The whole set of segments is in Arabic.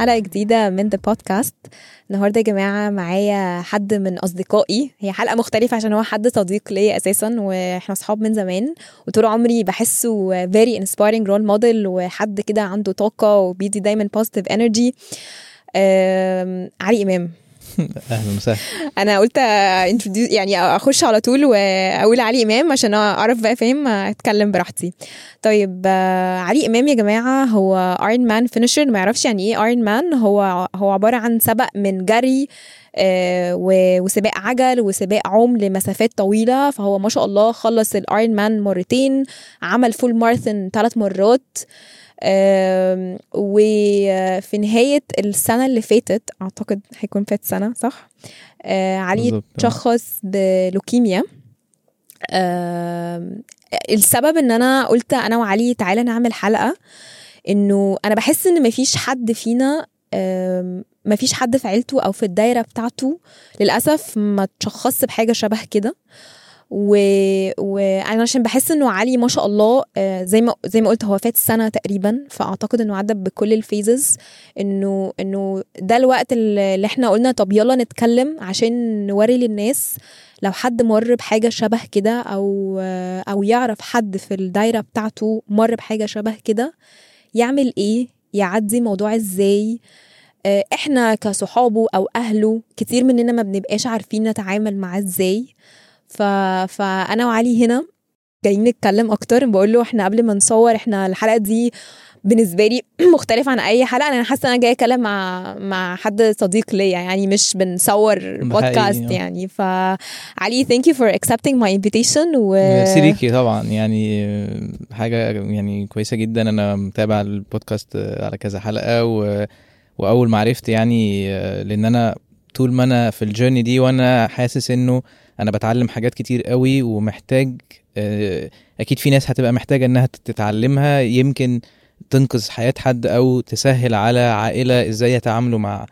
حلقة جديدة من ذا بودكاست النهاردة يا جماعة معايا حد من أصدقائي. هي حلقة مختلفة عشان هو حد صديق ليا أساسا وإحنا أصحاب من زمان. وطول عمري بحسه very inspiring role model وحد كده عنده طاقة وبيدي دايما positive energy. علي إمام. أهلا وسهلا. أنا قلت يعني أخش على طول وأقول علي إمام عشان أعرف بقى فاهم؟ أتكلم براحتي. طيب علي إمام يا جماعة هو Ironman finisher ما يعرفش يعني إيه Ironman هو هو عبارة عن سباق من جري آه، وسباق عجل وسباق عوم لمسافات طويلة. فهو ما شاء الله خلص ال Ironman مرتين عمل full ماراثون ثلاث مرات. وفي نهاية السنة اللي فاتت أعتقد هيكون فات سنة صح؟ آه، علي بالظبط. تشخص بلوكيميا السبب إن أنا قلت أنا وعلي تعالى نعمل حلقة إنه أنا بحس إن مفيش حد فينا مفيش حد في عيلته أو في الدايرة بتاعته للأسف ما تشخص بحاجة شبه كده و... وأنا عشان بحس إنه علي ما شاء الله آه، زي ما زي ما قلت هو فات سنة تقريبا فأعتقد إنه عدى بكل الفيزز إنه إنه ده الوقت اللي اللي إحنا قلنا طب يلا نتكلم عشان نوري للناس لو حد مر بحاجة شبه كده أو آه، أو يعرف حد في الدايرة بتاعته مر بحاجة شبه كده يعمل إيه؟ يعدي الموضوع إزاي؟ آه، إحنا كصحابه أو أهله كتير مننا ما بنبقاش عارفين نتعامل معاه إزاي؟ ف... فأنا وعلي هنا جايين نتكلم أكتر. بقول له إحنا قبل ما نصور إحنا الحلقة دي بالنسبة لي مختلفة عن أي حلقة. أنا حاسة أنا جاية أتكلم مع مع حد صديق ليا. يعني مش بنصور بودكاست آه. يعني. فعلي thank you for accepting my invitation. و ميرسي ليكي طبعا. يعني حاجة يعني كويسة جدا. أنا متابع البودكاست على كذا حلقة و... وأول ما عرفت يعني آه، لأن أنا طول ما أنا في الجيرني دي وأنا حاسس إنه أنا بتعلم حاجات كتير قوي ومحتاج آه، أكيد في ناس هتبقى محتاجة إنها تتعلمها. يمكن تنقذ حياة حد أو تسهل على عائلة إزاي يتعاملوا مع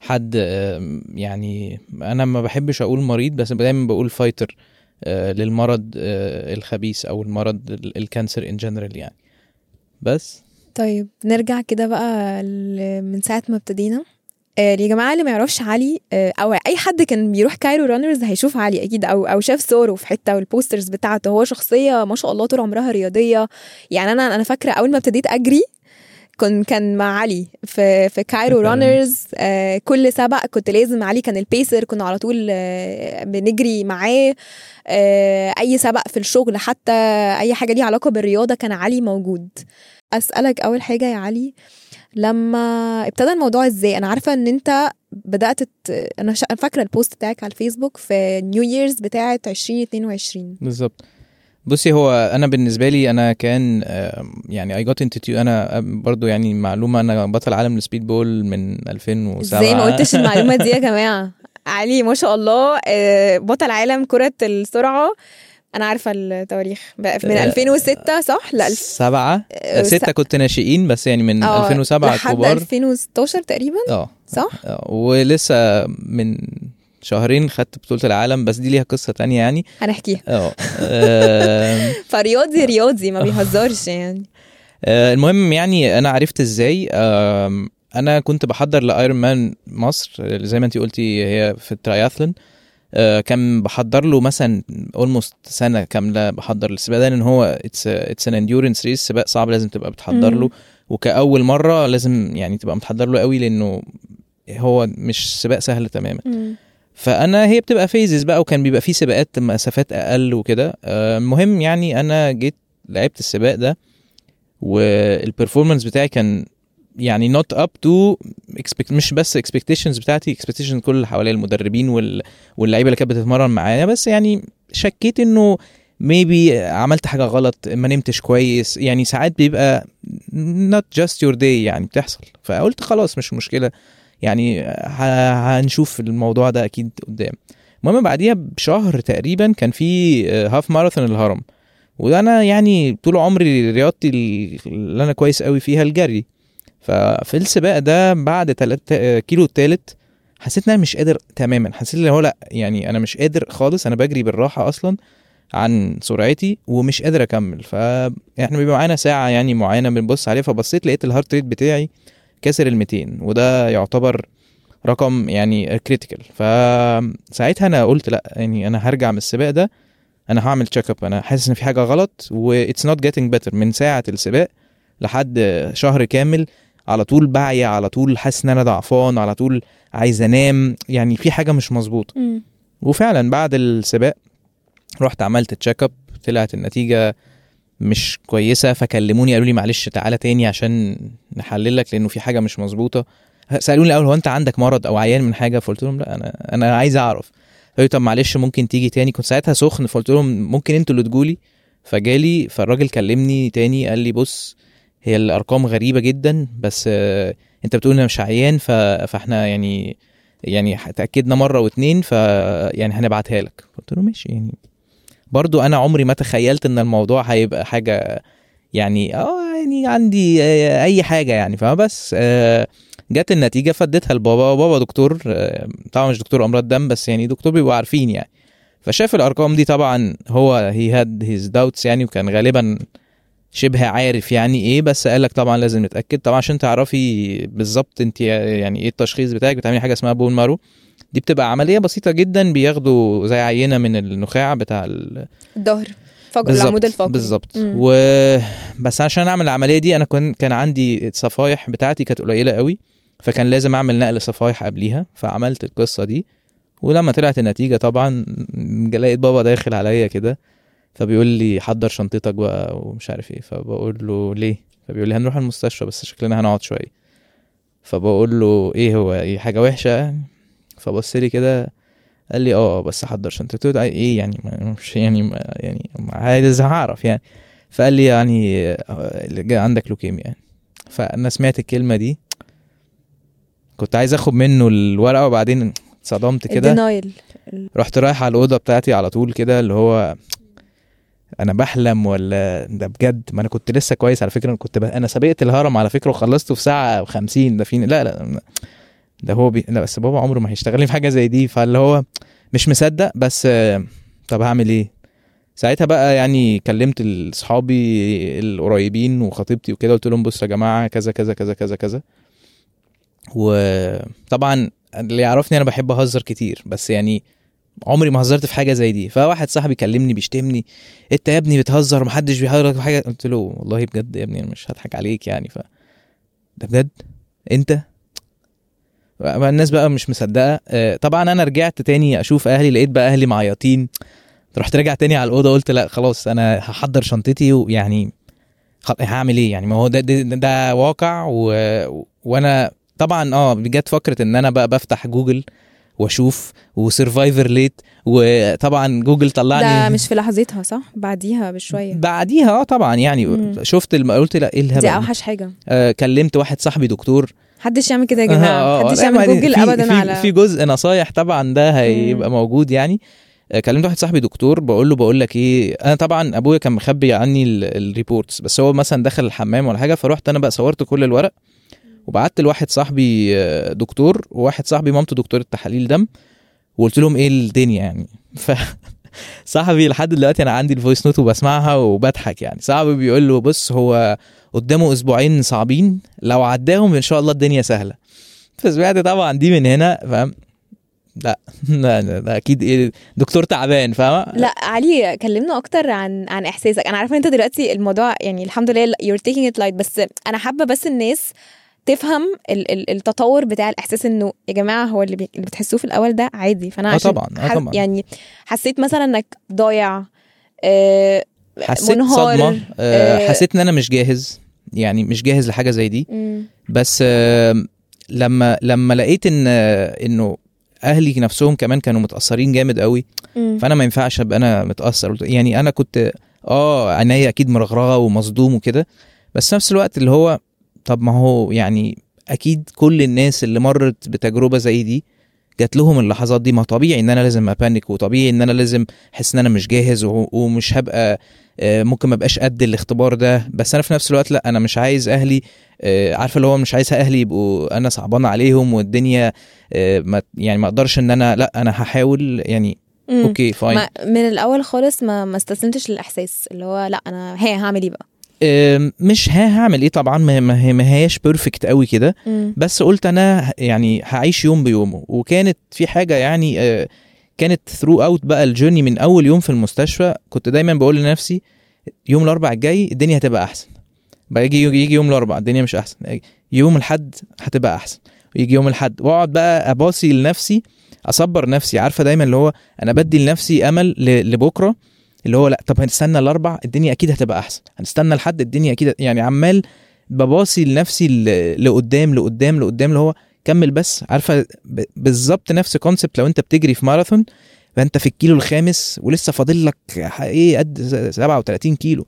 حد آه، يعني أنا ما بحبش أقول مريض بس دايما بقول فايتر آه، للمرض الخبيث أو المرض ال- ال cancer in general يعني. بس. طيب نرجع كده بقى من ساعة ما ابتدينا. يا جماعة اللي ما يعرفش علي آه، أو أي حد كان بيروح Cairo Runners هيشوف علي أكيد أو أو شاف صوره في حتة وال posters بتاعته. هو شخصية ما شاء الله طول عمرها رياضية. يعني أنا أنا فاكرة أول ما ابتديت أجري كان كان مع علي في في Cairo. Runners آه كل سبق كنت لازم علي كان ال pacer كنا على طول آه بنجري معاه. آه أي سبق في الشغل حتى أي حاجة ليها علاقة بالرياضة كان علي موجود. أسألك أول حاجة يا علي. لما ابتدى الموضوع إزاي؟ أنا عارفة إن أنت بدأت ت... أنا شا- فاكرة ال post بتاعك على الفيسبوك في New Year's بتاعة 2022 بالظبط. بصي هو أنا بالنسبة لي أنا كان يعني I got into أنا برضو يعني معلومة أنا بطل عالم ال speed ball من 2007 إزاي ما قلتش المعلومة دي يا جماعة؟ علي ما شاء الله آه، بطل عالم كرة السرعة. أنا عارفة التواريخ. بقى من آه، 2006 صح؟ لا ألف- سبعة. آه، ستة كنت ناشئين بس يعني من آه، 2007 لحد كبار 2016 تقريبا آه. صح؟ آه، ولسه من شهرين خدت بطولة العالم بس دي ليها قصة تانية يعني. هنحكيها. آه فرياضي رياضي ما بيهزرش يعني. آه، المهم يعني أنا عرفت إزاي. آم، أنا كنت بحضر ل Ironman مصر آه، زي ما انت قلتي هي في التراياثلون. آه، كان بحضر له مثلا almost سنة كاملة بحضر للسباق ده لأن هو it's it's an endurance race سباق صعب لازم تبقى بتحضر له. وكأول مرة لازم يعني تبقى متحضر له قوي لأنه هو مش سباق سهل تماما مم. فأنا هي بتبقى phases بقى وكان بيبقى فيه سباقات مسافات أقل وكده آه، المهم يعني أنا جيت لعبت السباق ده وال performance بتاعي كان يعني not up to مش بس expectations بتاعتي expectations كل اللي حواليا المدربين وال... واللعيبة اللي كانت بتتمرن معايا. بس يعني شكيت إنه maybe عملت حاجة غلط ما نمتش كويس. يعني ساعات بيبقى not just your day يعني بتحصل. فقلت خلاص مش مشكلة. يعني هنشوف الموضوع ده أكيد قدام. المهم بعديها بشهر تقريبا كان في half marathon الهرم. وده أنا يعني طول عمري رياضتي اللي أنا كويس قوي فيها الجري. ففي السباق ده بعد تلات كيلو التالت حسيت إن أنا مش قادر تماما. حسيت ان هو لأ يعني أنا مش قادر خالص أنا بجري بالراحة أصلا عن سرعتي ومش قادر أكمل. فاحنا بيبقى معانا ساعة يعني معينة بنبص عليها فبصيت لقيت ال heart rate بتاعي كسر ال 200 وده يعتبر رقم يعني critical فساعتها أنا قلت لأ يعني أنا هرجع من السباق ده أنا هعمل check up أنا حاسس إن في حاجة غلط و it's not getting better من ساعة السباق لحد شهر كامل على طول بعيا على طول حاسس إن أنا ضعفان على طول عايز أنام. يعني في حاجة مش مظبوطة. وفعلا بعد السباق رحت عملت check up طلعت النتيجة مش كويسة فكلموني قالوا لي معلش تعالى تاني عشان نحللك لأنه في حاجة مش مظبوطة. سألوني الأول هو أنت عندك مرض أو عيان من حاجة؟ فقلت لهم لا أنا أنا عايز أعرف. قالوا طب معلش ممكن تيجي تاني؟ كنت ساعتها سخن فقلت لهم ممكن أنتوا اللي تجولي. فجالي فالراجل كلمني تاني قال لي بص هي الأرقام غريبة جدا بس آه، أنت بتقول أنا مش عيان فإحنا يعني يعني اتأكدنا مرة واتنين يعني هنبعتها لك. قلت له ماشي يعني برضو أنا عمري ما تخيلت إن الموضوع هيبقى حاجة يعني آه يعني عندي آه، أي حاجة يعني فبس آه، جت النتيجة فديتها لبابا بابا دكتور طبعا مش دكتور أمراض دم بس يعني دكتور بيبقوا عارفين يعني. فشاف الأرقام دي طبعا هو هي had his doubts يعني وكان غالبا شبه عارف يعني إيه بس قال لك طبعا لازم نتأكد. طبعا عشان تعرفي بالظبط أنت يعني إيه التشخيص بتاعك بتعملي حاجة اسمها bone marrow. دي بتبقى عملية بسيطة جدا بياخدوا زي عينة من النخاع بتاع ال... الظهر فقر العمود الفقري بالظبط. و بس عشان أعمل العملية دي أنا كان كان عندي الصفايح بتاعتي كانت قليلة قوي فكان لازم أعمل نقل صفايح قبليها فعملت القصة دي. ولما طلعت النتيجة طبعا لقيت بابا داخل عليا كده. فبيقول لي حضر شنطتك بقى ومش عارف إيه. فبقول له ليه؟ فبيقول لي هنروح المستشفى بس شكلنا هنقعد شوية. فبقول له إيه هو؟ إيه حاجة وحشة يعني؟ فبص لي كده قال لي آه بس حضر شنطتك. إيه يعني؟ ما- مش يعني ما يعني ما- عايز هعرف يعني. فقال لي يعني آه، عندك لوكيميا. يعني فأنا سمعت الكلمة دي. كنت عايز آخد منه الورقة وبعدين اتصدمت كده. رحت رايح على الأوضة بتاعتي على طول كده اللي هو أنا بحلم ولا ده بجد؟ ما أنا كنت لسه كويس على فكرة أنا كنت ب... أنا سبقت الهرم على فكرة وخلصته في ساعة و50 ده فين لا لا ده هو بي... لا بس بابا عمره ما هيشتغل لي في حاجة زي دي فاللي هو مش مصدق بس طب هعمل إيه؟ ساعتها بقى يعني كلمت اصحابي القريبين وخطيبتي وكده قلت لهم بصوا يا جماعة كذا كذا كذا كذا كذا. وطبعا اللي يعرفني أنا بحب أهزر كتير بس يعني عمري ما هزرت في حاجة زي دي. فواحد صاحبي كلمني بيشتمني إنت يا ابني بتهزر؟ محدش بيهزرك في حاجة. قلت له والله بجد يا ابني أنا مش هضحك عليك يعني. ف ده بجد؟ أنت؟ الناس بقى مش مصدقة. آه، طبعا أنا رجعت تاني أشوف أهلي لقيت بقى أهلي معيطين. رحت راجع تاني على الأوضة قلت لأ خلاص أنا هحضر شنطتي ويعني هعمل إيه يعني؟ ما هو ده, ده, ده واقع و... وأنا طبعا آه جت فكرة إن أنا بقى بفتح جوجل. وأشوف و survival rate وطبعا جوجل طلعني. ده مش في لحظتها صح؟ بعديها بشوية. بعديها آه طبعا. يعني مم. شفت الم... قلت لا إيه الهبل دي؟ أوحش حاجة. آه كلمت واحد صاحبي دكتور. محدش يعمل كده يا آه، جماعة آه، محدش لا، يعمل جوجل في- ابدا في على في جزء نصايح طبعا ده هيبقى موجود يعني. آه، كلمت واحد صاحبي دكتور بقول له بقول لك إيه أنا طبعا أبويا كان مخبي عني ال- ال reports بس هو مثلا دخل الحمام ولا حاجة فرحت أنا بقى صورت كل الورق. وبعت لواحد صاحبي آه، دكتور وواحد صاحبي مامته دكتورة تحاليل دم وقلت لهم إيه الدنيا يعني. ف صاحبي لحد دلوقتي أنا عندي ال voice note وبسمعها وبضحك يعني. صاحبي بيقول له بص هو قدامه أسبوعين صعبين لو عداهم إن شاء الله الدنيا سهلة. فسمعت طبعا دي من هنا فاهم؟ لا لا أكيد إيه دكتور تعبان فاهمة؟ لا علي كلمنا أكتر عن عن إحساسك. أنا عارفة إن أنت دلوقتي الموضوع يعني الحمد لله you're taking it light بس أنا حابة بس الناس تفهم ال- ال- التطور بتاع الإحساس إنه يا جماعة هو اللي. اللي بتحسوه في الأول ده عادي فأنا آه عشان طبعا ح- طبعا يعني حسيت مثلا إنك ضايع آه، حسيت منهار صدمة آه آه، حسيت إن أنا مش جاهز يعني مش جاهز لحاجة زي دي مم. بس آه لما لما لقيت إن آه، إنه أهلي نفسهم كمان كانوا متأثرين جامد قوي مم. فأنا ما ينفعش أبقى أنا متأثر يعني أنا كنت آه عينيا أكيد مرغرغة ومصدوم وكده بس في نفس الوقت اللي هو طب ما هو يعني أكيد كل الناس اللي مرت بتجربة زي دي جات لهم اللحظات دي. ما طبيعي إن أنا لازم ابانك وطبيعي إن أنا لازم أحس إن أنا مش جاهز ومش هبقى آه، ممكن ما أبقاش قد الاختبار ده. بس أنا في نفس الوقت لأ أنا مش عايز أهلي آه، عارفة اللي هو مش عايز أهلي يبقوا أنا صعبان عليهم والدنيا آه، ما يعني ما أقدرش إن أنا لأ أنا هحاول يعني. okay fine من الأول خالص ما ما استسلمتش للإحساس اللي هو لأ أنا هي هعمل إيه بقى؟ مش ها هعمل إيه طبعا ما ما هي- ما هياش perfect قوي كده. بس قلت أنا يعني هعيش يوم بيومه. وكانت في حاجة يعني آه، كانت throughout بقى ال journey من أول يوم في المستشفى. كنت دايما بقول لنفسي يوم الأربع الجاي الدنيا هتبقى أحسن. بقى يجي يجي يوم الأربع الدنيا مش أحسن. يوم الحد هتبقى أحسن. ويجي يوم الحد وأقعد بقى أباصي لنفسي أصبر نفسي. عارفة دايما اللي هو أنا بدي لنفسي أمل لبكرة. اللي هو لا طب هنستنى الأربع الدنيا أكيد هتبقى أحسن. هنستنى الحد الدنيا أكيد يعني عمال بباصي لنفسي لقدام لقدام لقدام اللي هو كمل بس. عارفة بالظبط نفس concept لو أنت بتجري في ماراثون فأنت في الكيلو الخامس ولسه فاضل لك إيه قد 37 كيلو.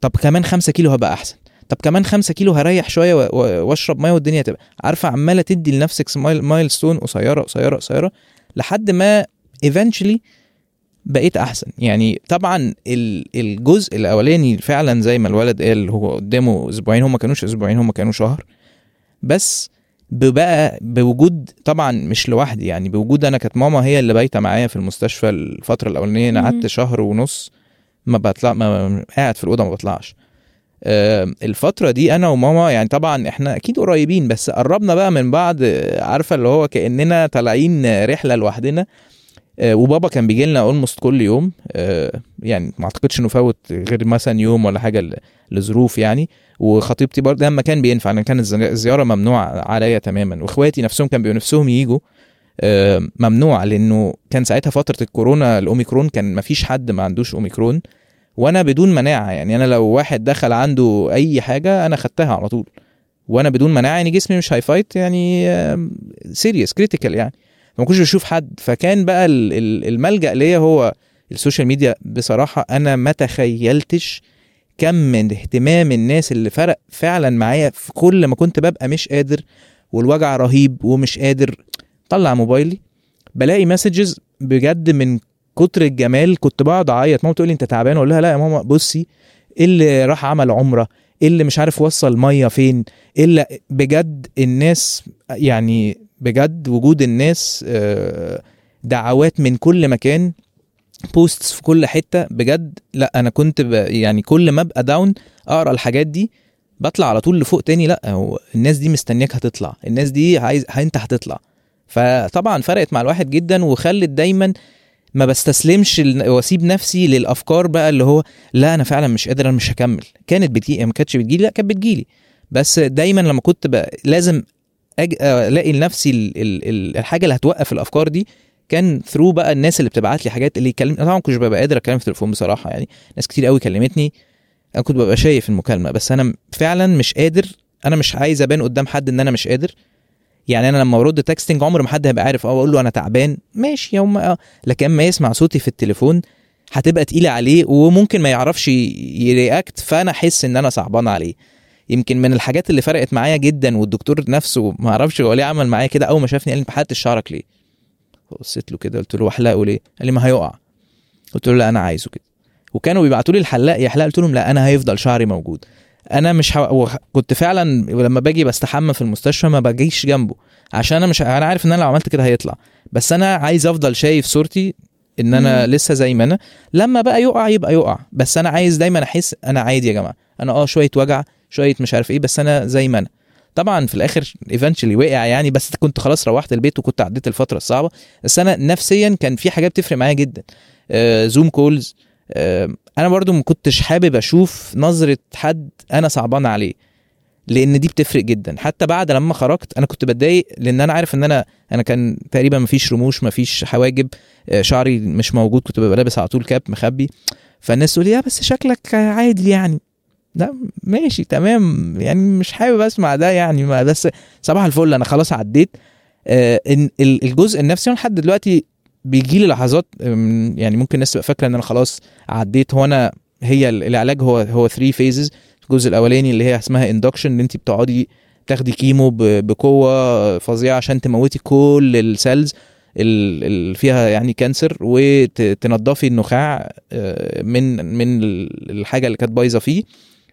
طب كمان 5 كيلو هبقى أحسن. طب كمان 5 كيلو هريح شوية وأشرب مية والدنيا تبقى. عارفة عمالة تدي لنفسك milestone قصيرة قصيرة قصيرة لحد ما eventually بقيت أحسن. يعني طبعا ال- الجزء الأولاني فعلا زي ما الولد قال هو قدامه أسبوعين هم ما كانوش أسبوعين هم كانوا شهر. بس بقى بوجود طبعا مش لوحدي يعني بوجود أنا كانت ماما هي اللي بايتة معايا في المستشفى الفترة الأولانية. أنا. قعدت شهر ونص ما بطلع ما قاعد في الأوضة ما بطلعش. الفترة دي أنا وماما يعني طبعا إحنا أكيد قريبين بس قربنا بقى من بعض عارفة اللي هو كأننا طالعين رحلة لوحدنا. وبابا كان بيجي لنا اولموست كل يوم آه، يعني ما اعتقدش إنه فوت غير مثلا يوم ولا حاجة لظروف يعني. وخطيبتي برضه لما كان بينفع أنا كانت الزي- الزياره ممنوعة عليا تماما. وإخواتي نفسهم كان بيبقوا نفسهم يجوا آه، ممنوع لأنه كان ساعتها فترة الكورونا الأوميكرون كان ما فيش حد ما عندوش أوميكرون. وأنا بدون مناعة يعني أنا لو واحد دخل عنده أي حاجة أنا خدتها على طول. وأنا بدون مناعة يعني جسمي مش ه fight يعني serious critical يعني. ما كنتش بشوف حد. فكان بقى ال- ال- الملجأ ليا هو السوشيال ميديا. بصراحة أنا ما تخيلتش كم من اهتمام الناس اللي فرق فعلا معايا في كل ما كنت ببقى مش قادر والوجع رهيب ومش قادر طلع موبايلي. بلاقي messages بجد من كتر الجمال كنت بقعد أعيط. ماما تقول لي أنت تعبان؟ أقول لها لا يا ماما بصي إيه اللي راح عمل عمرة؟ إيه اللي مش عارف وصل مية فين؟ إيه اللي بجد الناس يعني بجد وجود الناس آه، دعوات من كل مكان posts في كل حتة بجد لا أنا كنت يعني كل ما أبقى down أقرأ الحاجات دي بطلع على طول لفوق تاني لا هو الناس دي مستنياك هتطلع الناس دي عايز أنت هتطلع. فطبعا فرقت مع الواحد جدا وخلت دايما ما بستسلمش وأسيب نفسي للأفكار بقى اللي هو لا أنا فعلا مش قادر أنا مش هكمل. كانت بتجي ما كانتش بتجيلي لا كانت بتجيلي. بس دايما لما كنت بقى لازم أج... ألاقي لنفسي ال... ال... ال- الحاجة اللي هتوقف الأفكار دي. كان through بقى الناس اللي بتبعت لي حاجات اللي يكلم طبعا ما كنتش ببقى قادر أتكلم في التليفون بصراحة يعني. ناس كتير قوي كلمتني. أنا كنت ببقى شايف المكالمة بس أنا فعلا مش قادر. أنا مش عايز أبان قدام حد إن أنا مش قادر. يعني أنا لما برد texting عمر ما حد هيبقى عارف. أه أقول له أنا تعبان. ماشي يوم آه. لكن أما يسمع صوتي في التليفون هتبقى تقيلة عليه وممكن ما يعرفش ي react فأنا أحس إن أنا صعبان عليه. يمكن من الحاجات اللي فرقت معايا جدا والدكتور نفسه ما أعرفش هو ليه عمل معايا كده أول ما شافني قال لي ما حلقتش شعرك ليه بصيت له كده قلت له احلقه ليه قال لي ما هيقع. قلت له لا أنا عايزه كده. وكانوا بيبعتوا لي الحلاق يحلق قلت لهم لا أنا هيفضل شعري موجود. أنا مش ه... كنت فعلا لما باجي بستحمى في المستشفى ما باجيش جنبه. عشان أنا مش أنا عارف إن أنا لو عملت كده هيطلع. بس أنا عايز أفضل شايف صورتي إن أنا مم. لسه زي ما أنا. لما بقى يقع يبقى يقع. بس أنا عايز دايما أحس أنا عادي يا جماعة. أنا آه شوية وجع. شوية مش عارف إيه بس أنا زي ما أنا. طبعا في الآخر eventually وقع يعني بس كنت خلاص روحت البيت وكنت عديت الفترة الصعبة. بس أنا نفسيا كان في حاجات بتفرق معايا جدا. آه Zoom calls آه أنا برضو ما كنتش حابب أشوف نظرة حد أنا صعبان عليه لأن دي بتفرق جدا. حتى بعد لما خرجت أنا كنت بتضايق لأن أنا عارف إن أنا أنا كان تقريبا مفيش رموش مفيش حواجب. آه، شعري مش موجود كنت ببقى لابس على طول cap مخبي. فالناس تقول يا بس شكلك عادي يعني. لا ماشي تمام. يعني مش حابب أسمع ده يعني ما بس صباح الفل أنا خلاص عديت. آه، الجزء النفسي لحد دلوقتي بيجي لي لحظات يعني ممكن الناس تبقى فاكرة إن أنا خلاص عديت. هو أنا هي ال- العلاج هو هو 3 phases الجزء الأولاني اللي هي اسمها induction إن انت بتقعدي تاخدي chemo بقوة فظيعة عشان تموتي كل ال cells اللي فيها يعني cancer وتنضفي النخاع آه، من من ال- الحاجة اللي كانت بايظة فيه.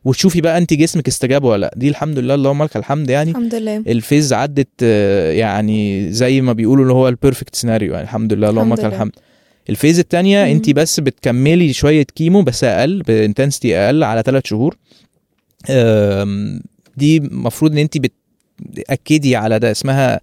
وتشوفي بقى انت جسمك استجاب ولا لأ. دي الحمد لله اللهم لك الحمد يعني. الحمد لله. ال phase عدت آه، يعني زي ما بيقولوا اللي هو ال perfect scenario يعني. الحمد لله اللهم لك. الحمد ال phase التانية مم. انت بس بتكملي شوية chemo بس أقل ب intensity أقل على ثلاث شهور. دي المفروض إن انت بتأكدي على ده اسمها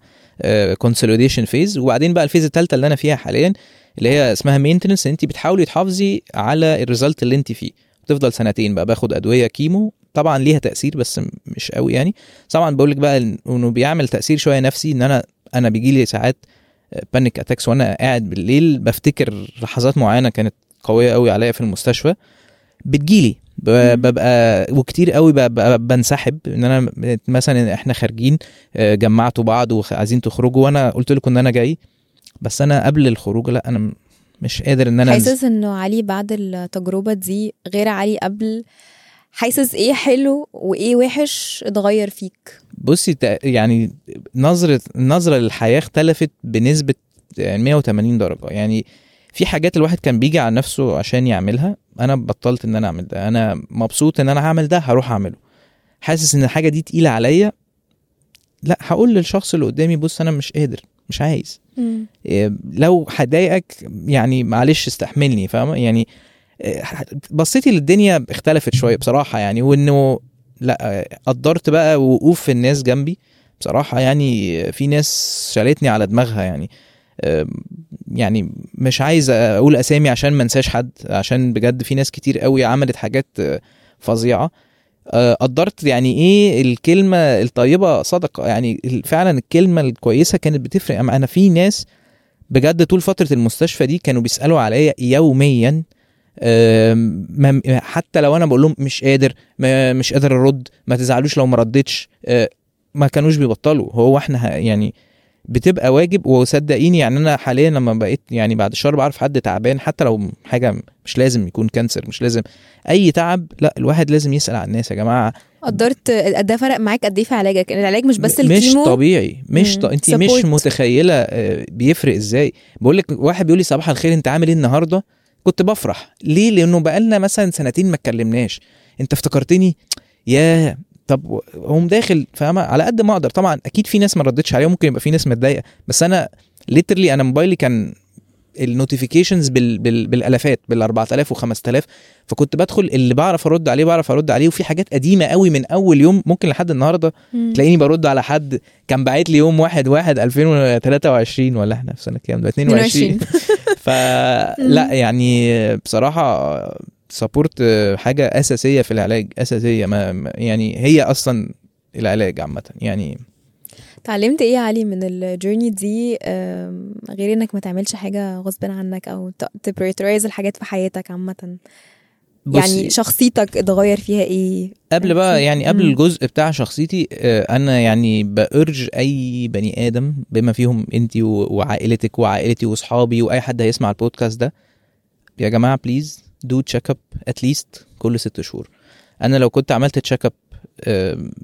consolidation phase وبعدين بقى ال phase الثالثه اللي أنا فيها حاليا اللي هي اسمها maintenance انت بتحاولي تحافظي على ال result اللي انت فيه. بتفضل سنتين بقى باخد أدوية chemo. طبعا ليها تأثير بس مش قوي يعني. طبعا بقول لك بقى إنه بيعمل تأثير شوية نفسي إن أنا أنا بيجي لي ساعات panic attacks وأنا قاعد بالليل بفتكر لحظات معينة كانت قوية قوي عليا في المستشفى. بتجيلي. ببقى وكتير قوي ببقى بنسحب. إن أنا مثلا إحنا خارجين آه، جمعتوا بعض وعايزين تخرجوا وأنا قلت لكم إن أنا جاي. بس أنا قبل الخروج لا أنا مش قادر إن أنا حاسس إنه علي بعد التجربة دي غير علي قبل حاسس إيه حلو وإيه وحش اتغير فيك؟ بصي يعني نظرة النظرة للحياة اختلفت بنسبة يعني 180 درجة. يعني في حاجات الواحد كان بيجي على نفسه عشان يعملها أنا بطلت إن أنا أعمل ده. أنا مبسوط إن أنا هعمل ده هروح أعمله. حاسس إن الحاجة دي تقيلة عليا لأ هقول للشخص اللي قدامي بص أنا مش قادر. مش عايز. إيه، لو هضايقك يعني معلش استحملني فاهمة؟ يعني إيه، بصيتي للدنيا اختلفت شوية بصراحة يعني وإنه لأ قدرت بقى وقوف الناس جنبي بصراحة يعني في ناس شالتني على دماغها يعني. يعني مش عايز أقول أسامي عشان ما أنساش حد عشان بجد في ناس كتير قوي عملت حاجات أه، فظيعة. قدرت يعني إيه الكلمة الطيبة صدقه يعني فعلا الكلمة الكويسة كانت بتفرق. أنا في ناس بجد طول فترة المستشفى دي كانوا بيسألوا عليا يوميا حتى لو أنا بقول لهم مش قادر مش قادر أرد ما تزعلوش لو ما ردتش أه، ما كانوش بيبطلوا. هو إحنا يعني بتبقى واجب وصدقيني يعني أنا حاليا لما بقيت يعني بعد الشهر بعرف حد تعبان حتى لو حاجة مش لازم يكون كانسر مش لازم أي تعب لأ الواحد لازم يسأل على الناس يا جماعة. قدرت ده فرق معاك قد إيه في علاجك؟ العلاج مش بس الكيمو مش طبيعي مش. ط... انت مش. متخيلة آه، بيفرق إزاي. بقول لك واحد بيقول لي صباح الخير أنت عامل إيه النهارده؟ كنت بفرح. ليه؟ لأنه بقالنا مثلا سنتين ما اتكلمناش. أنت افتكرتني؟ يا طب هو داخل فاهمة؟ على قد ما أقدر. طبعا أكيد في ناس ما ردتش عليها ممكن يبقى في ناس متضايقة بس أنا literally أنا موبايلي كان ال notifications بال... بال... بالآلافات بال 4000 و5000 فكنت بدخل اللي بعرف أرد عليه بعرف أرد عليه وفي حاجات قديمة قوي من أول يوم ممكن لحد النهارده مم. تلاقيني برد على حد كان باعت لي يوم واحد واحد 2023 ولا إحنا في سنة كام ده؟ 22 فلا يعني بصراحة support حاجة أساسية في العلاج أساسية ما يعني هي أصلا العلاج عامة يعني اتعلمت إيه يا علي من ال journey دي؟ غير إنك ما تعملش حاجة غصب عنك أو ت prioritize الحاجات في حياتك عامة. يعني شخصيتك اتغير فيها إيه؟ قبل بقى يعني قبل مم. الجزء بتاع شخصيتي آه، أنا يعني ب urge أي بني آدم بما فيهم أنت وعائلتك وعائلتي وأصحابي وأي حد هيسمع البودكاست ده. يا جماعة please do check up at least كل ست شهور. أنا لو كنت عملت check up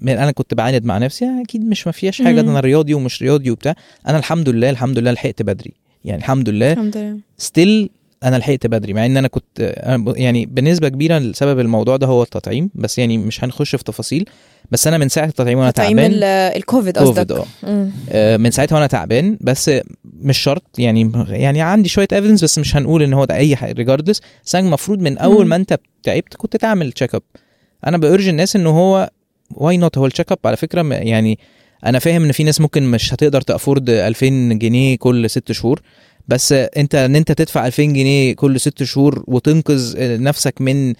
أنا كنت بعاند مع نفسي يعني أكيد مش ما فيهاش حاجة ده. أنا رياضي ومش رياضي وبتاع. أنا الحمد لله الحمد لله لحقت بدري. يعني الحمد لله الحمد لله. still أنا لحقت بدري مع إن أنا كنت يعني بنسبة كبيرة لسبب الموضوع ده هو التطعيم بس يعني مش هنخش في تفاصيل. بس أنا من ساعة التطعيم وأنا تطعيم تعبان ال- ال COVID, COVID قصدك آه. آه، من ساعتها وأنا تعبان بس مش شرط يعني يعني عندي شوية evidence بس مش هنقول إن هو ده أي حاجة regardless بس المفروض من أول. ما أنت تعبت كنت تعمل check up أنا ب urge الناس ان هو why not هو ال check up على فكرة يعني أنا فاهم إن في ناس ممكن مش هتقدر ت afford 2000 جنيه كل ست شهور. بس انت ان انت تدفع 2000 جنيه كل ست شهور وتنقذ نفسك من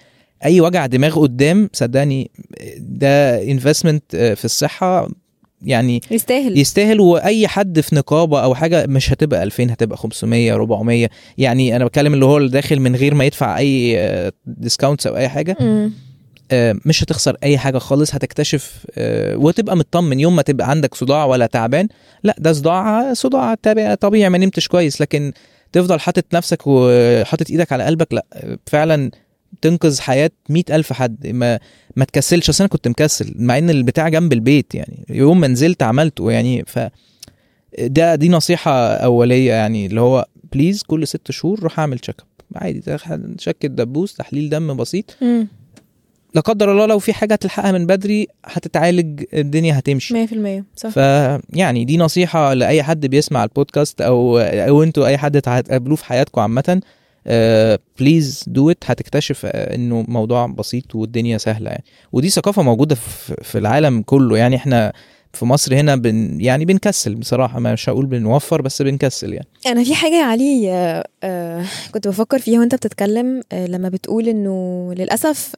أي وجع دماغ قدام صدقني ده investment في الصحة يعني يستاهل. يستاهل. وأي حد في نقابة أو حاجة مش هتبقى 2000 هتبقى 500 400 يعني أنا بتكلم اللي هو اللي داخل من غير ما يدفع أي discounts أو أي حاجة. مم. آه، مش هتخسر أي حاجة خالص هتكتشف آه، وتبقى مطمن. يوم ما تبقى عندك صداع ولا تعبان لا ده صداع صداع طبيعي ما نمتش كويس. لكن تفضل حاطط نفسك وحاطط إيدك على قلبك لا فعلا تنقذ حياة مئة ألف حد. ما ما تكسلش. أصل أنا كنت مكسل مع إن البتاع جنب البيت يعني. يوم ما نزلت عملته يعني ف ده دي نصيحة أولية يعني اللي هو please كل ست شهور روح أعمل check up عادي شك الدبوس تحليل دم بسيط. لا قدر الله لو في حاجة هتلحقها من بدري هتتعالج الدنيا هتمشي. 100% صح. فيعني دي نصيحة لأي حد بيسمع البودكاست أو أو أنتوا أي حد هتقابلوه في حياتكم عامة please do it هتكتشف آه، إنه موضوع بسيط والدنيا سهلة يعني. ودي ثقافة موجودة في في العالم كله يعني. إحنا في مصر هنا بن يعني بنكسل بصراحة مش هقول بنوفر بس بنكسل يعني. أنا في حاجة يا علي آه، آه، كنت بفكر فيها وأنت بتتكلم آه، لما بتقول إنه للأسف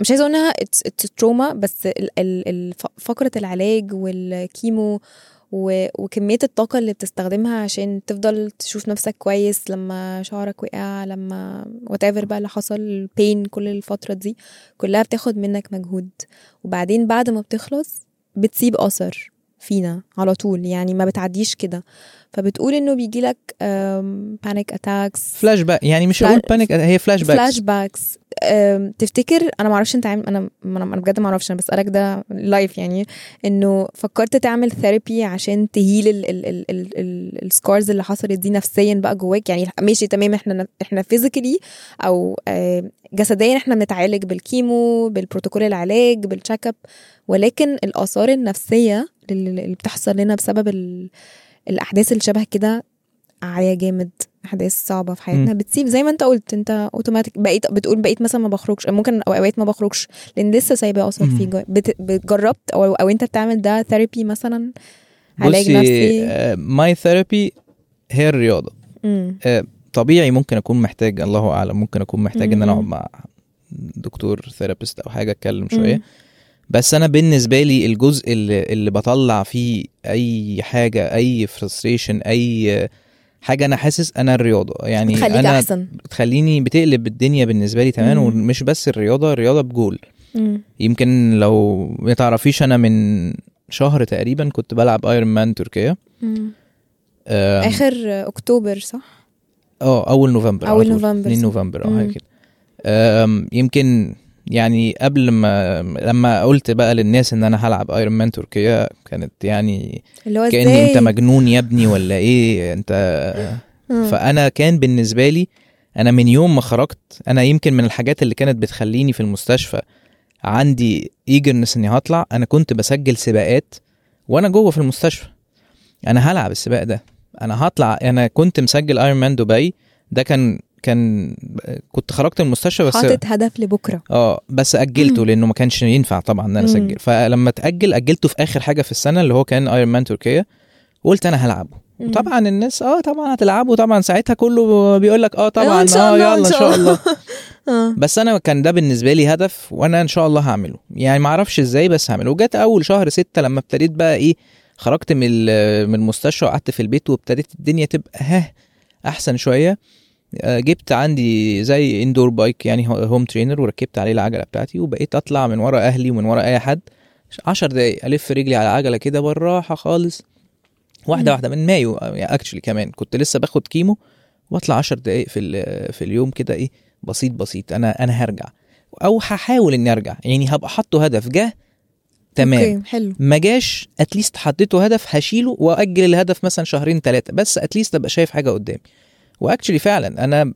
مش عايزة أقول إنها it's trauma بس فقرة العلاج وال chemo وكمية الطاقة اللي بتستخدمها عشان تفضل تشوف نفسك كويس لما شعرك وقع لما whatever بقى اللي حصل البين كل الفترة دي كلها بتاخد منك مجهود. وبعدين بعد ما بتخلص بتسيب أثر. فينا على طول يعني ما بتعديش كده. فبتقول إنه بيجي لك panic attacks flashback يعني مش هقول panic هي flashback flashbacks تفتكر أنا ما أعرفش أنت عامل أنا أنا بجد ما أعرفش أنا بسألك ده live يعني إنه فكرت تعمل therapy عشان ت heal ال ال ال ال ال ال scars اللي حصلت دي نفسيا بقى جواك؟ يعني ماشي تمام إحنا إحنا physically أو جسديا إحنا بنتعالج بال chemo بالبروتوكول العلاج بال check up ولكن الآثار النفسية اللي بتحصل لنا بسبب ال- الأحداث اللي شبه كده عالية جامد أحداث صعبة في حياتنا مم. بتسيب زي ما انت قلت انت اوتوماتيك بقيت بتقول بقيت مثلا ما بخرجش ممكن أوقات ما بخرجش لأن لسه سايبة اثر مم. فيه جوا بت- بتجربت أو أو أنت بتعمل ده therapy مثلا علاج نفسي my therapy هي الرياضة مم. طبيعي ممكن أكون محتاج الله أعلم ممكن أكون محتاج إن أنا. أقعد مع دكتور therapist أو حاجة أتكلم شوية مم. بس أنا بالنسبة لي الجزء اللي, اللي بطلع فيه أي حاجة أي frustration أي حاجة أنا حاسس أنا الرياضة يعني تخليك أنا أحسن بتخليني بتقلب الدنيا بالنسبة لي تماما مم. ومش بس الرياضة الرياضة بجول مم. يمكن لو ما تعرفيش أنا من شهر تقريبا كنت بلعب Ironman تركيا آخر أكتوبر صح آه أول نوفمبر طول. نوفمبر 2 صح. نوفمبر مم. كده يمكن يعني قبل ما لما قلت بقى للناس إن أنا هلعب Ironman تركيا كانت يعني اللي هو كأني أنت مجنون يا ابني ولا إيه؟ أنت. فأنا كان بالنسبة لي أنا من يوم ما خرجت أنا يمكن من الحاجات اللي كانت بتخليني في المستشفى عندي eagerness إني هطلع أنا كنت بسجل سباقات وأنا جوه في المستشفى. أنا هلعب السباق ده أنا هطلع أنا كنت مسجل Ironman دبي ده كان كان كنت خرجت من المستشفى بس حاطط هدف لبكرة. آه بس أجلته مم. لأنه ما كانش ينفع طبعا إن أنا. أسجل. فلما اتاجل أجلته في آخر حاجة في السنة اللي هو كان Ironman تركيا. وقلت أنا هلعبه. وطبعا الناس آه طبعا هتلعبوا طبعا ساعتها كله بيقول لك آه طبعا آه الله، يلا إن شاء الله. آه. بس أنا كان ده بالنسبة لي هدف وأنا إن شاء الله هعمله. يعني ما أعرفش إزاي بس هعمله. وجت أول شهر ستة لما ابتديت بقى إيه خرجت من من المستشفى وقعدت في البيت وابتديت الدنيا تبقى ها أحسن شوية. آه، جبت عندي زي indoor bike يعني home trainer وركبت عليه العجلة بتاعتي وبقيت أطلع من ورا أهلي ومن ورا أي حد عشر دقايق ألف رجلي على العجله كده بالراحة خالص. واحدة. واحدة من مايو actually كمان كنت لسه باخد chemo وأطلع عشر دقايق في في اليوم كده إيه بسيط بسيط. أنا أنا هرجع أو هحاول إني أرجع يعني هبقى حاطه هدف جه تمام. حلو. ما جاش اتليست حطيته هدف هشيله وأجل الهدف مثلا شهرين ثلاثة بس اتليست أبقى شايف حاجة قدامي. واكشلي فعلا أنا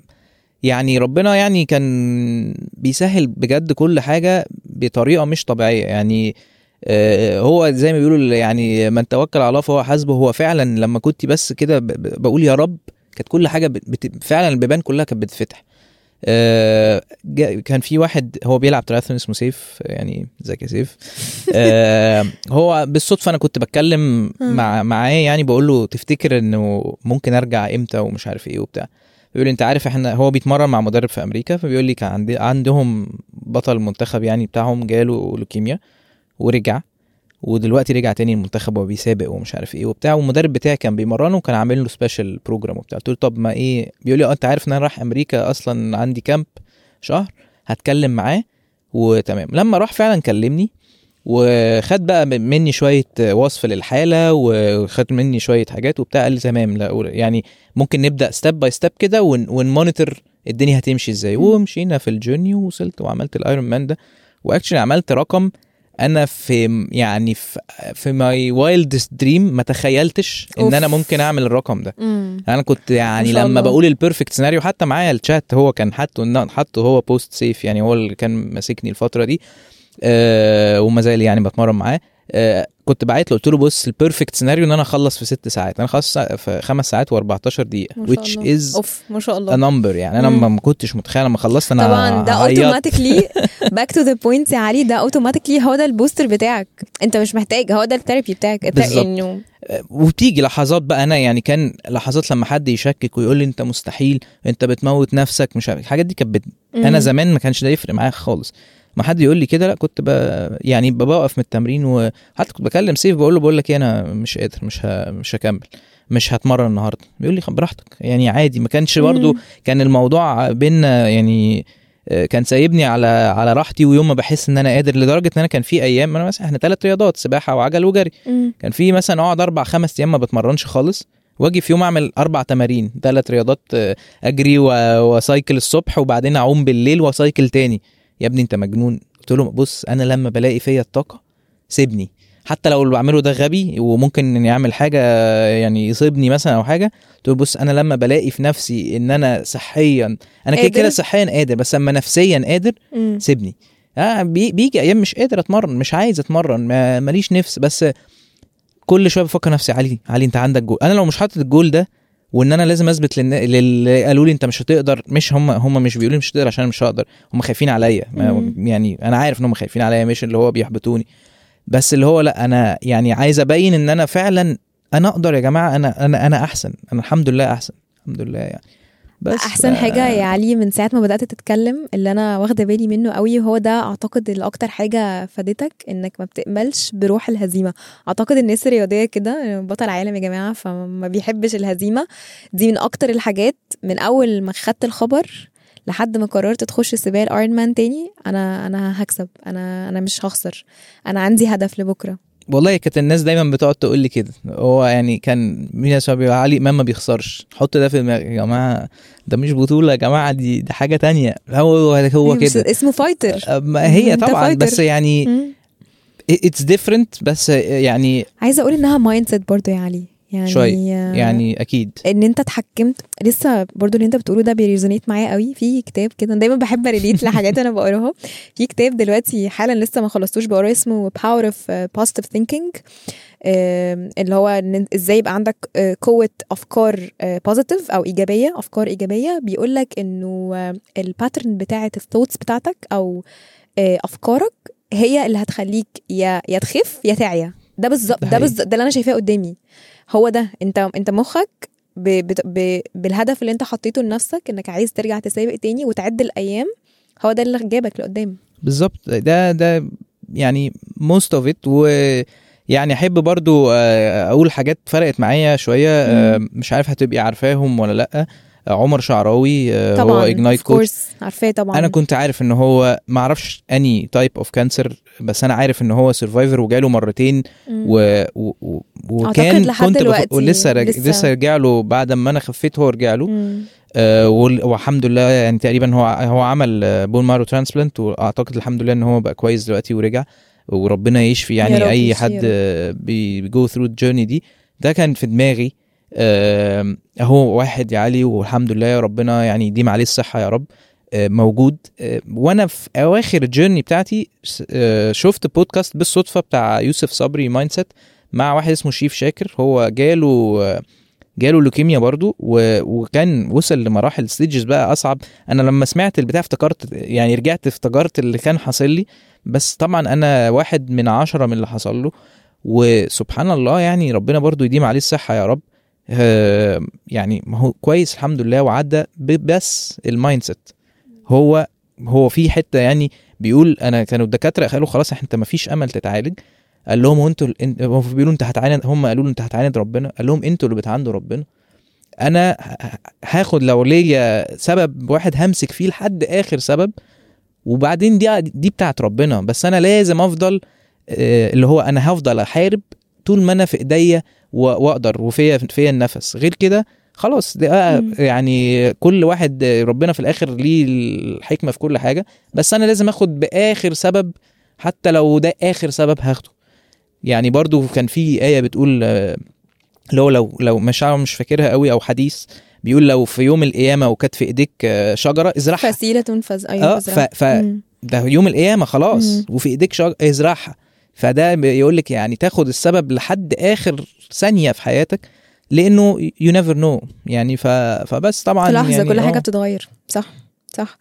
يعني ربنا يعني كان بيسهل بجد كل حاجة بطريقة مش طبيعية. يعني آه، هو زي ما بيقولوا يعني من توكل على الله فهو حسبه هو فعلا لما كنت بس كده بقول يا رب كانت كل حاجة فعلا البيبان كلها كانت بتتفتح. آه، كان في واحد هو بيلعب تراثون اسمه سيف يعني ازيك يا سيف. آه، هو بالصدفة أنا كنت بتكلم مع معاه يعني بقول له تفتكر إنه ممكن أرجع إمتى ومش عارف إيه وبتاع. بيقول لي أنت عارف إحنا هو بيتمرن مع مدرب في أمريكا فبيقول لي كان عندي عندهم بطل المنتخب يعني بتاعهم جاله لوكيميا ورجع. ودلوقتي رجع تاني المنتخب وبيسابق ومش عارف إيه وبتاع والمدرب بتاعي كان بيمرنه وكان عامل له special program وبتاع. قلت له طب ما إيه؟ بيقول لي آه أنت عارف إن أنا رايح أمريكا أصلا عندي camp شهر هتكلم معاه وتمام. لما راح فعلا كلمني وخد بقى مني شوية وصف للحالة وخد مني شوية حاجات وبتاع قال لي تمام لا يعني ممكن نبدأ step by step كده ون- ون monitor الدنيا هتمشي إزاي. ومشينا في ال journey ووصلت وعملت ال Ironman ده. و actually عملت رقم أنا في يعني في, في my wildest dream ما تخيلتش إن أوف. أنا ممكن أعمل الرقم ده مم. أنا كنت يعني لما الله. بقول ال perfect scenario حتى معايا الشات هو كان حاطه حاطه هو post سيف يعني هو اللي كان ماسكني الفترة دي آه وما زال يعني بتمرن معاه كنت بعت له قلت له بص ال perfect scenario إن أنا أخلص في ست ساعات أنا خلص في خمس ساعات و14 دقيقة which is أوف ما شاء الله number يعني أنا. ما كنتش متخيل لما خلصت أنا طبعا ده. automatically back to the point يا علي ده automatically هو ده ال booster بتاعك أنت مش محتاج هو ده ال therapy بتاعك. إنه وبتيجي لحظات بقى أنا يعني كان لحظات لما حد يشكك ويقول لي أنت مستحيل أنت بتموت نفسك مش عارف الحاجات دي كانت. أنا. زمان ما كانش ده يفرق معايا خالص ما حد يقول لي كده لا كنت ب... يعني بوقف من التمرين وحتى كنت بكلم سيف بقول له بقول لك إيه أنا مش قادر مش ه... مش هكمل مش هتمرن النهارده بيقول لي براحتك يعني عادي ما كانش برضو. كان الموضوع بينا يعني آه، كان سايبني على على راحتي ويوم ما بحس إن أنا قادر لدرجة إن أنا كان في أيام أنا مثلا إحنا ثلاث رياضات سباحة وعجل وجري. كان في مثلا أقعد أربع خمس أيام ما بتمرنش خالص واجي في يوم أعمل أربع تمارين ثلاث رياضات آه، أجري و cycle الصبح وبعدين أعوم بالليل و cycle تاني يا ابني انت مجنون قلت له بص أنا لما بلاقي فيا الطاقة سيبني حتى لو اللي بعمله ده غبي وممكن إني أعمل حاجة يعني يصيبني مثلا أو حاجة قلت له بص أنا لما بلاقي في نفسي إن أنا صحيا أنا كده؟ كده صحيا قادر بس اما نفسيا قادر مم. سيبني آه بي- بيجي أيام مش قادر أتمرن مش عايز أتمرن ما- ماليش نفس بس كل شوية بفكر نفسي علي علي أنت عندك جول أنا لو مش حاطط الجول ده وإن أنا لازم أثبت للنا- للي قالوا لي أنت مش هتقدر مش هم هم مش بيقولوا لي مش هتقدر عشان أنا مش هقدر هم خايفين عليا. يعني أنا عارف إن هم خايفين عليا مش اللي هو بيحبطوني. بس اللي هو لأ أنا يعني عايز أبين إن أنا فعلا أنا أقدر يا جماعة أنا أنا أنا أحسن أنا الحمد لله أحسن الحمد لله يعني. بس أحسن حاجة يا علي من ساعة ما بدأت تتكلم اللي أنا واخدة بالي منه قوي هو ده أعتقد اللي أكتر حاجة فادتك إنك ما بتقبلش بروح الهزيمة. أعتقد الناس الرياضية كده بطل عالم يا جماعة فما بيحبش الهزيمة. دي من أكتر الحاجات من أول ما خدت الخبر لحد ما قررت تخش سباق ال Ironman تاني أنا أنا هكسب أنا أنا مش هخسر. أنا عندي هدف لبكرة. والله كانت الناس دايما بتقعد تقول لي كده. هو يعني كان مين بيقول علي امام ما بيخسرش. حط ده في دماغك يا جماعة ده مش بطولة يا جماعة دي ده حاجة تانية. هو هو كده. اسمه fighter ما هي طبعا. بس يعني. it's different بس يعني عايزة أقول إنها mindset برضه يا علي. يعني شوية. يعني أكيد. إن أنت اتحكمت. لسه برضو اللي أنت بتقوله ده بي resonate معايا قوي. في كتاب كده دايما بحب أ relate لحاجات أنا بقراها. في كتاب دلوقتي حالا لسه ما خلصتوش بقراه اسمه Power of uh, Positive Thinking. آم، اللي هو إن إزاي يبقى عندك آه، قوة أفكار positive أو إيجابية أفكار إيجابية. بيقول لك إنه ال pattern بتاعة ال thoughts بتاعتك أو آه، أفكارك هي اللي هتخليك يا يا تخف يا تعيا. ده بالظبط ده. بالظبط ده اللي أنا شايفاه قدامي. هو ده. انت انت مخك ب... ب... ب... بالهدف اللي انت حطيته لنفسك انك عايز ترجع تسابق تاني وتعد الأيام هو ده اللي جابك لقدام. بالظبط. ده ده يعني most of it و يعني أحب برضو آه، أقول حاجات فرقت معايا شوية آه،. مش عارف هتبقي عارفاهم ولا لأ. عمر شعراوي آه، طبعا هو Ignite coach. عارفاه طبعا أنا كنت عارف إن هو ما أعرفش اني type of cancer بس أنا عارف إن هو survivor وجاله مرتين. و... و... و... وكان أعتقد لحد كنت دلوقتي ولسه رج... لسه- لسه رجع له بعد ما أنا خفيت هو رجع له مم. آه وال- والحمد لله يعني تقريبا هو هو عمل bone marrow transplant وأعتقد الحمد لله إن هو بقى كويس دلوقتي ورجع وربنا يشفي يعني أي حد بي go through ال journey دي ده كان في دماغي آه، هو واحد يا علي والحمد لله يا ربنا يعني يديم عليه الصحة يا رب آه، موجود. آه، وأنا في أواخر ال journey بتاعتي آه، شفت بودكاست بالصدفة بتاع يوسف صبري Mindset مع واحد اسمه شيف شاكر. هو جاله جاله لوكيميا برضو. وكان وصل لمراحل stages بقى أصعب. أنا لما سمعت البتاع افتكرت يعني رجعت افتكرت اللي كان حاصل لي. بس طبعا أنا واحد من عشرة من اللي حصل له. وسبحان الله يعني ربنا برضو يديم عليه الصحة يا رب. يعني ما هو كويس الحمد لله وعدى بس ال mindset هو هو في حتة يعني بيقول أنا كانوا الدكاترة قالوا خلاص أنت ما فيش أمل تتعالج. قال لهم أنتوا بيقولوا أنت هتعاند هم قالوا له أنت هتعاند ربنا. قال لهم أنتوا اللي بتعاندوا ربنا. أنا هاخد لو ليا سبب واحد همسك فيه لحد آخر سبب وبعدين دي دي بتاعت ربنا. بس أنا لازم أفضل آه، اللي هو أنا هفضل أحارب طول ما أنا في إيديا وأقدر وفيا فيا النفس. غير كده خلاص ده. يعني كل واحد ربنا في الآخر ليه الحكمة في كل حاجة. بس أنا لازم آخد بآخر سبب حتى لو ده آخر سبب هاخده. يعني برضو كان في آية بتقول هو لو لو مش مش فاكرها قوي أو حديث بيقول لو في يوم القيامة وكانت في إيديك شجرة إزرعها. فسيلة فز آه أيوه ف, ف مم. ده يوم القيامة خلاص. مم. وفي إيديك شجره إزرعها. فده يقول لك يعني تاخد السبب لحد آخر ثانية في حياتك لأنه you never know يعني ف... فبس طبعا في لحظة يعني كل حاجة آه. بتتغير صح صح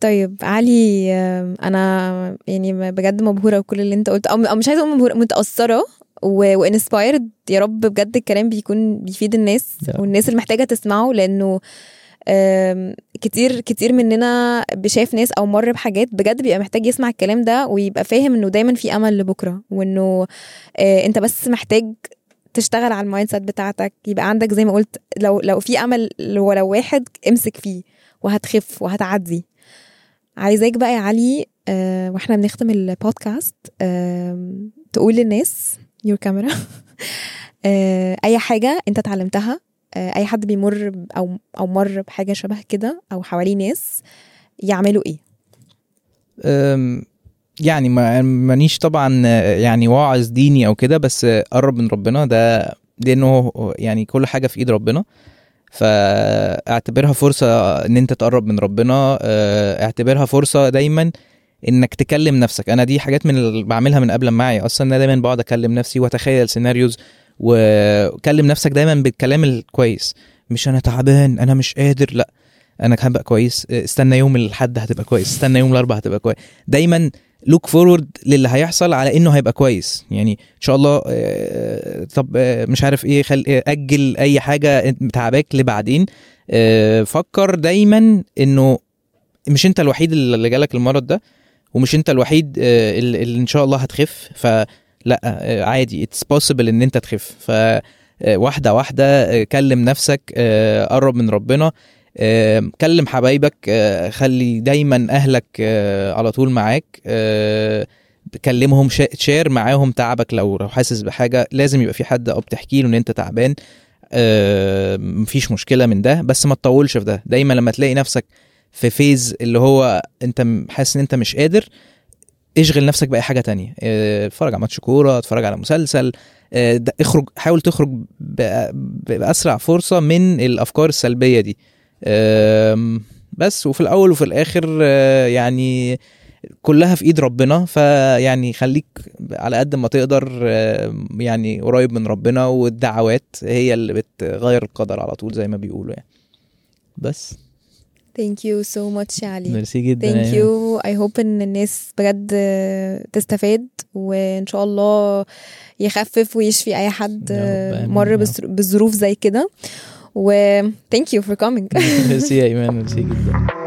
طيب علي أنا يعني بجد مبهورة بكل اللي أنت قلت أو أو مش عايزة أقول مبهورة متأثرة و inspired يا رب بجد الكلام بيكون بيفيد الناس. والناس اللي محتاجه تسمعه لأنه كتير كتير مننا شاف ناس أو مر بحاجات بجد بيبقى محتاج يسمع الكلام ده ويبقى فاهم إنه دايما في أمل لبكرة وإنه آه، أنت بس محتاج تشتغل على ال mindset بتاعتك يبقى عندك زي ما قلت لو لو في أمل ولو واحد امسك فيه وهتخف وهتعدي. عايزاك بقى يا علي آه وإحنا بنختم البودكاست آه تقول للناس your camera آه أي حاجة أنت اتعلمتها أي حد بيمر أو أو مر بحاجة شبه كده أو حواليه ناس يعملوا إيه؟ يعني ما مانيش طبعا آه، يعني واعظ ديني أو كده بس آه، قرب من ربنا. ده لأنه يعني كل حاجة في إيد ربنا. فاعتبرها فرصة إن أنت تقرب من ربنا. آه، اعتبرها فرصة دايما إنك تكلم نفسك. أنا دي حاجات من اللي بعملها من قبل ما أعيى أصلا أنا دايما بقعد أكلم نفسي وأتخيل scenarios وكلم نفسك دايما بالكلام الكويس. مش أنا تعبان أنا مش قادر لأ. أنا هبقى كويس. استنى يوم الأحد هتبقى كويس. استنى يوم الاربعاء هتبقى كويس. دايما look forward للي هيحصل على إنه هيبقى كويس. يعني إن شاء الله آه، طب آه، مش عارف إيه خل... آه، أجل أي حاجة تعباك لبعدين. فكر دايما إنه مش أنت الوحيد اللي جالك المرض ده ومش أنت الوحيد اللي إن شاء الله هتخف. فلا آه، عادي. it's possible إن أنت تخف. ف آه، واحدة واحدة آه، كلم نفسك قرب من ربنا كلم حبايبك خلي دايما أهلك على طول معاك كلمهم share معاهم تعبك. لو لو حاسس بحاجة لازم يبقى في حد أو بتحكي له إن أنت تعبان. مفيش مشكلة من ده. بس ما تطولش في ده. دايما لما تلاقي نفسك في phase اللي هو أنت حاسس إن أنت مش قادر اشغل نفسك بأي حاجة تانية. آه، اتفرج على ماتش كورة اتفرج على مسلسل ده- اخرج حاول تخرج بأسرع فرصة من الأفكار السلبية دي. بس وفي الأول وفي الآخر آه، يعني كلها في إيد ربنا. فيعني خليك على قد ما تقدر يعني قريب من ربنا والدعوات هي اللي بتغير القدر على طول زي ما بيقولوا يعني. بس. Thank you so much يا علي ميرسي جدا thank يعني. you I hope إن الناس بجد تستفاد وإن شاء الله يخفف ويشفي أي حد مر يا رب. بظر- بالظروف زي كده. و thank you for coming. ميرسي يا إيمان ميرسي جدا.